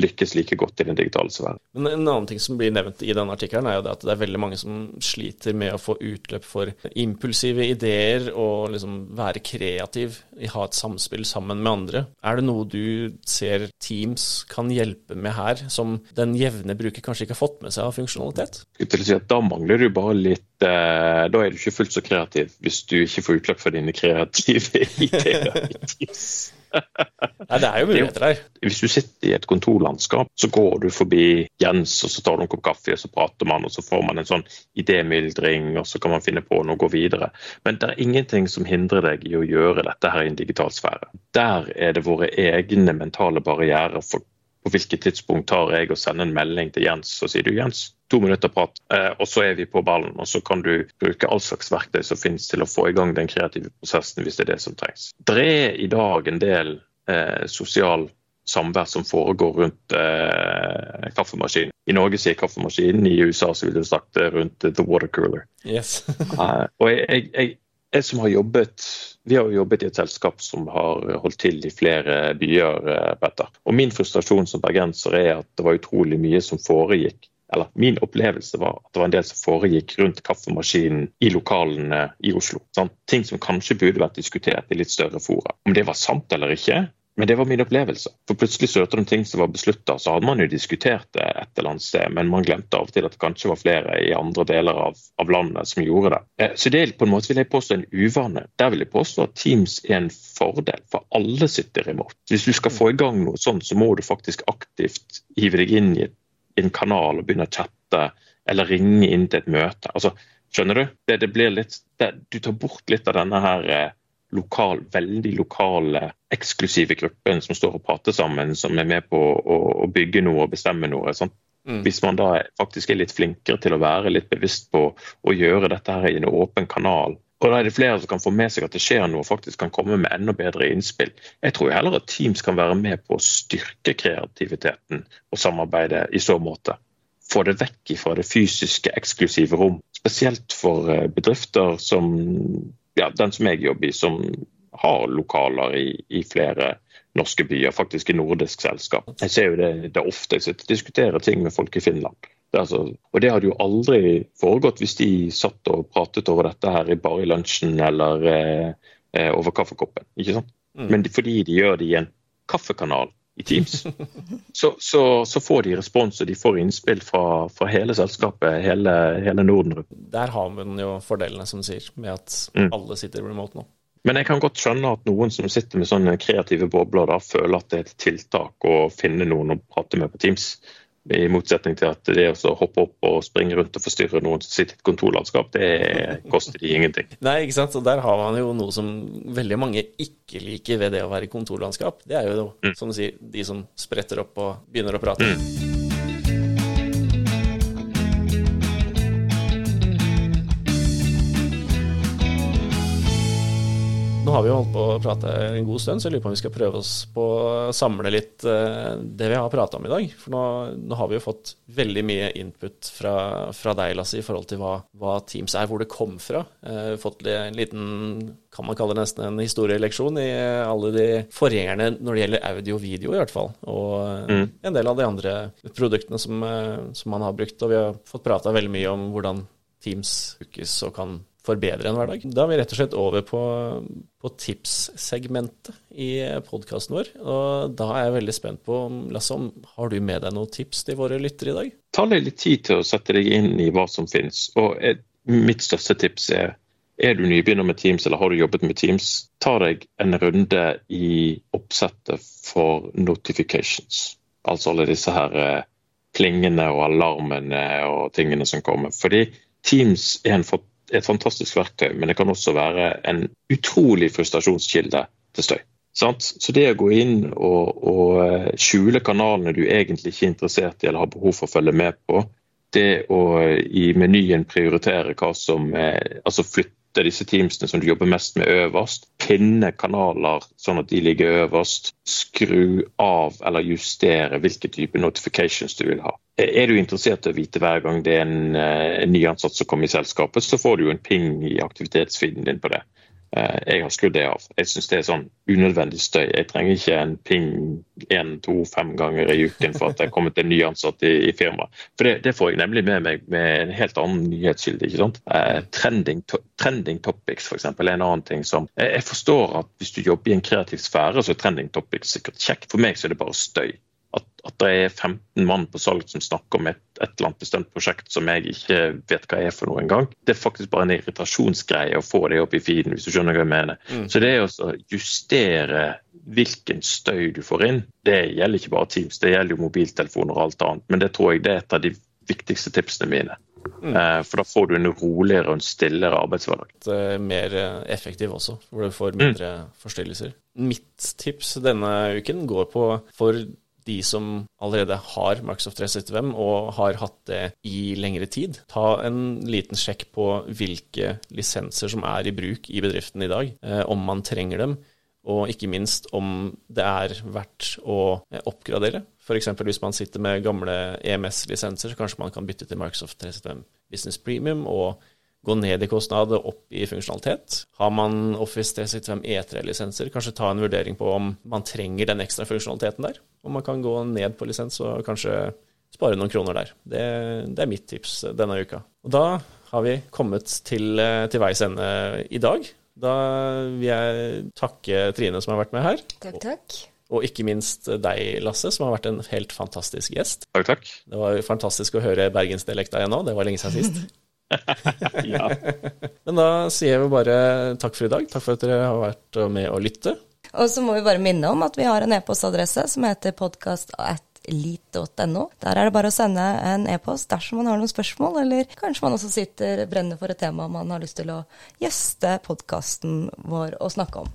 [SPEAKER 3] lykkes like godt i den digitale sfæren.
[SPEAKER 2] Men En annen ting som blir nevnt i denne artikkelen, er jo det at det er veldig mange som sliter med å få utløp for impulsive ideer og liksom være kreativ, ha et samspill sammen med andre. Er det noe du ser Teams kan hjelpe med her, som den jevne bruker kanskje ikke har fått med seg av funksjonalitet?
[SPEAKER 3] Da mangler du bare litt Da er du ikke fullt så kreativ, hvis du ikke får utløp for dine kreative *laughs* ideer.
[SPEAKER 2] Nei, det er jo muligheter der.
[SPEAKER 3] Hvis du sitter i et kontorlandskap, så går du forbi Jens, og så tar du en kopp kaffe, og så prater man, og så får man en sånn idémyldring, og så kan man finne på noe og gå videre. Men det er ingenting som hindrer deg i å gjøre dette her i en digital sfære. Der er det våre egne mentale barrierer for på hvilket tidspunkt tar jeg og sender en melding til Jens og sier du Jens, to minutter prat, eh, og så er vi på ballen. Og så kan du bruke all slags verktøy som finnes til å få i gang den kreative prosessen hvis det er det som trengs. Det er i dag en del eh, sosial samvær som foregår rundt eh, kaffemaskinen. I Norge sier kaffemaskinen, i USA så vil du snakke rundt the water cooler.
[SPEAKER 2] Yes. *laughs*
[SPEAKER 3] eh, og jeg, jeg, jeg, som har jobbet vi har jo jobbet i et selskap som har holdt til i flere byer. Eh, Petter. Og Min frustrasjon som bergenser er at det var utrolig mye som foregikk eller min opplevelse var at det var en del som foregikk rundt kaffemaskinen i lokalene i Oslo. Sant? Ting som kanskje burde vært diskutert i litt større fora. Om det var sant eller ikke, men det var min opplevelse. For plutselig så de ting som var beslutta, så hadde man jo diskutert det et eller annet sted, men man glemte av og til at det kanskje var flere i andre deler av, av landet som gjorde det. Eh, så det er på en måte vil jeg påstå en uvane. Der vil jeg påstå at Teams er en fordel, for alle sitter remote. Hvis du skal få i gang noe sånt, så må du faktisk aktivt hive deg inn i en kanal og begynne å chatte eller ringe inn til et møte. Altså, skjønner du? Det, det blir litt, det, du tar bort litt av denne her eh, lokal, veldig lokale, eksklusive gruppen som står og prater sammen, som er med på å, å bygge noe og bestemme noe. Mm. Hvis man da faktisk er litt flinkere til å være litt bevisst på å gjøre dette her i en åpen kanal, og da er det flere som kan få med seg at det skjer noe og faktisk kan komme med enda bedre innspill. Jeg tror heller at Teams kan være med på å styrke kreativiteten og samarbeidet i så måte. Få det vekk fra det fysiske, eksklusive rom. Spesielt for eh, bedrifter som ja, den som jeg jobber i, som har lokaler i, i, flere norske byer, faktisk i nordisk selskap. Jeg ser jo det, det ofte jeg sitter og diskuterer ting med folk i Finland. Det altså, og det hadde jo aldri foregått hvis de satt og pratet over dette her bare i lunsjen eller eh, eh over kaffekoppen. ikke sant? Mm. Men fordi de gjør det i en kaffekanal i Teams, så, så, så, får de respons og de får innspill fra, fra hele selskapet, hele, hele Norden.
[SPEAKER 2] Der har man jo fordelene, som sier, med at mm. alle sitter remote nå.
[SPEAKER 3] Men jeg kan godt skjønne at noen som sitter med sånne kreative bobler, da føler at det er et tiltak å finne noen å prate med på Teams. I motsetning til at det å hoppe opp og springe rundt og forstyrre noen som sitter i et kontorlandskap, det koster de ingenting.
[SPEAKER 2] Nei, ikke sant. Og der har man jo noe som veldig mange ikke liker ved det å være i kontorlandskap. Det er jo, mm. som du sier, de som spretter opp og begynner å prate. Mm. Har vi jo holdt på å prate en god stund, så jeg lurer på om vi skal prøve oss på å samle litt uh, det vi har prata om i dag. For nå, nå, har vi jo fått veldig mye input fra, fra deg, Lasse, i forhold til hva, hva, Teams er, hvor det kom fra. Uh, fått en liten, kan man kalle det nesten en historieleksjon i alle de forgjengerne når det gjelder audio og video, i hvert fall. Og mm. en del av de andre produktene som, uh, som man har brukt. Og vi har fått prata veldig mye om hvordan Teams brukes og kan forbedre en hverdag. Da er vi rett og slett over på, på tipssegmentet i podkasten vår. Og da er jeg veldig spent på, Lasse, om har du med deg noen tips til våre lyttere i dag?
[SPEAKER 3] Ta deg litt tid til å sette deg inn i hva som finnes. Og et, mitt største tips er er du nybegynner med Teams eller har du jobbet med Teams, ta deg en runde i oppsettet for notifications. Altså alle disse her eh, klingene og alarmene og tingene som kommer. Fordi Teams er en for et fantastisk verktøy, men det kan også være en utrolig frustrasjonskilde til støy. Så det å gå inn og, og, eh, skjule kanalene du egentlig ikke er interessert i eller har behov for å følge med på, det å i menyen prioritere hva som er, altså flytte disse teamsene som du jobber mest med øverst. Pinne kanaler sånn at de ligger øverst. Skru av eller justere hvilke type notifications du vil ha. Er du interessert i å vite hver gang det er en, eh, en ny ansatt som kommer i selskapet, så får du jo en ping i aktivitetsfeeden din på det. Eh, jeg har skrudd det av. Jeg syns det er sånn unødvendig støy. Jeg trenger ikke en ping én, to, fem ganger i uken for at det er kommet en ny ansatt i, i firmaet. For det, det, får jeg nemlig med meg med en helt annen nyhetskilde. ikke sant? Eh, trending, to, trending topics for eksempel, er en annen ting som jeg, jeg forstår at hvis du jobber i en kreativ sfære, så er trending topics sikkert kjekt. For meg så er det bare støy at, det er 15 mann på salg som snakker om et, et, eller annet bestemt prosjekt som jeg ikke vet hva er for noe engang. Det er faktisk bare en irritasjonsgreie å få det opp i feeden, hvis du skjønner hva jeg mener. Mm. Så det er å justere hvilken støy du får inn, det gjelder ikke bare Teams, det gjelder jo mobiltelefoner og alt annet. Men det tror jeg det er et av de viktigste tipsene mine. Mm. Eh, for da får du en roligere og en stillere arbeidshverdag.
[SPEAKER 2] Mer eh, effektiv også, hvor du får mindre mm. forstyrrelser. Mitt tips denne uken går på for de som allerede har Microsoft 365 og har hatt det i lengre tid. Ta en liten sjekk på hvilke lisenser som er i bruk i bedriften i dag, eh, om man trenger dem. Og ikke minst om det er verdt å eh, oppgradere. F.eks. hvis man sitter med gamle EMS-lisenser, så kanskje man kan bytte til Microsoft 365 Business Premium og gå ned i kostnad og opp i funksjonalitet. Har man Office 365 E3-lisenser, kanskje ta en vurdering på om man trenger den ekstra funksjonaliteten der. Om man kan gå ned på lisens og kanskje spare noen kroner der. Det, det er mitt tips denne uka. Og da har vi kommet til, til veis ende i dag. Da vil jeg takke Trine som har vært med her.
[SPEAKER 1] Takk, takk.
[SPEAKER 2] Og ikke minst deg, Lasse, som har vært en helt fantastisk gjest.
[SPEAKER 3] Takk, takk.
[SPEAKER 2] Det var fantastisk å høre bergensdialekta igjen nå, det var lenge siden sist. *laughs* *laughs*
[SPEAKER 3] ja.
[SPEAKER 2] Men da sier jeg jo bare takk for i dag. Takk for at dere har vært med og lytte.
[SPEAKER 1] Og så må vi bare minne om at vi har en e-postadresse som heter podkast.lit.no. Der er det bare å sende en e-post dersom man har noen spørsmål, eller kanskje man også sitter brennende for et tema man har lyst til å gjeste podkasten vår og snakke om.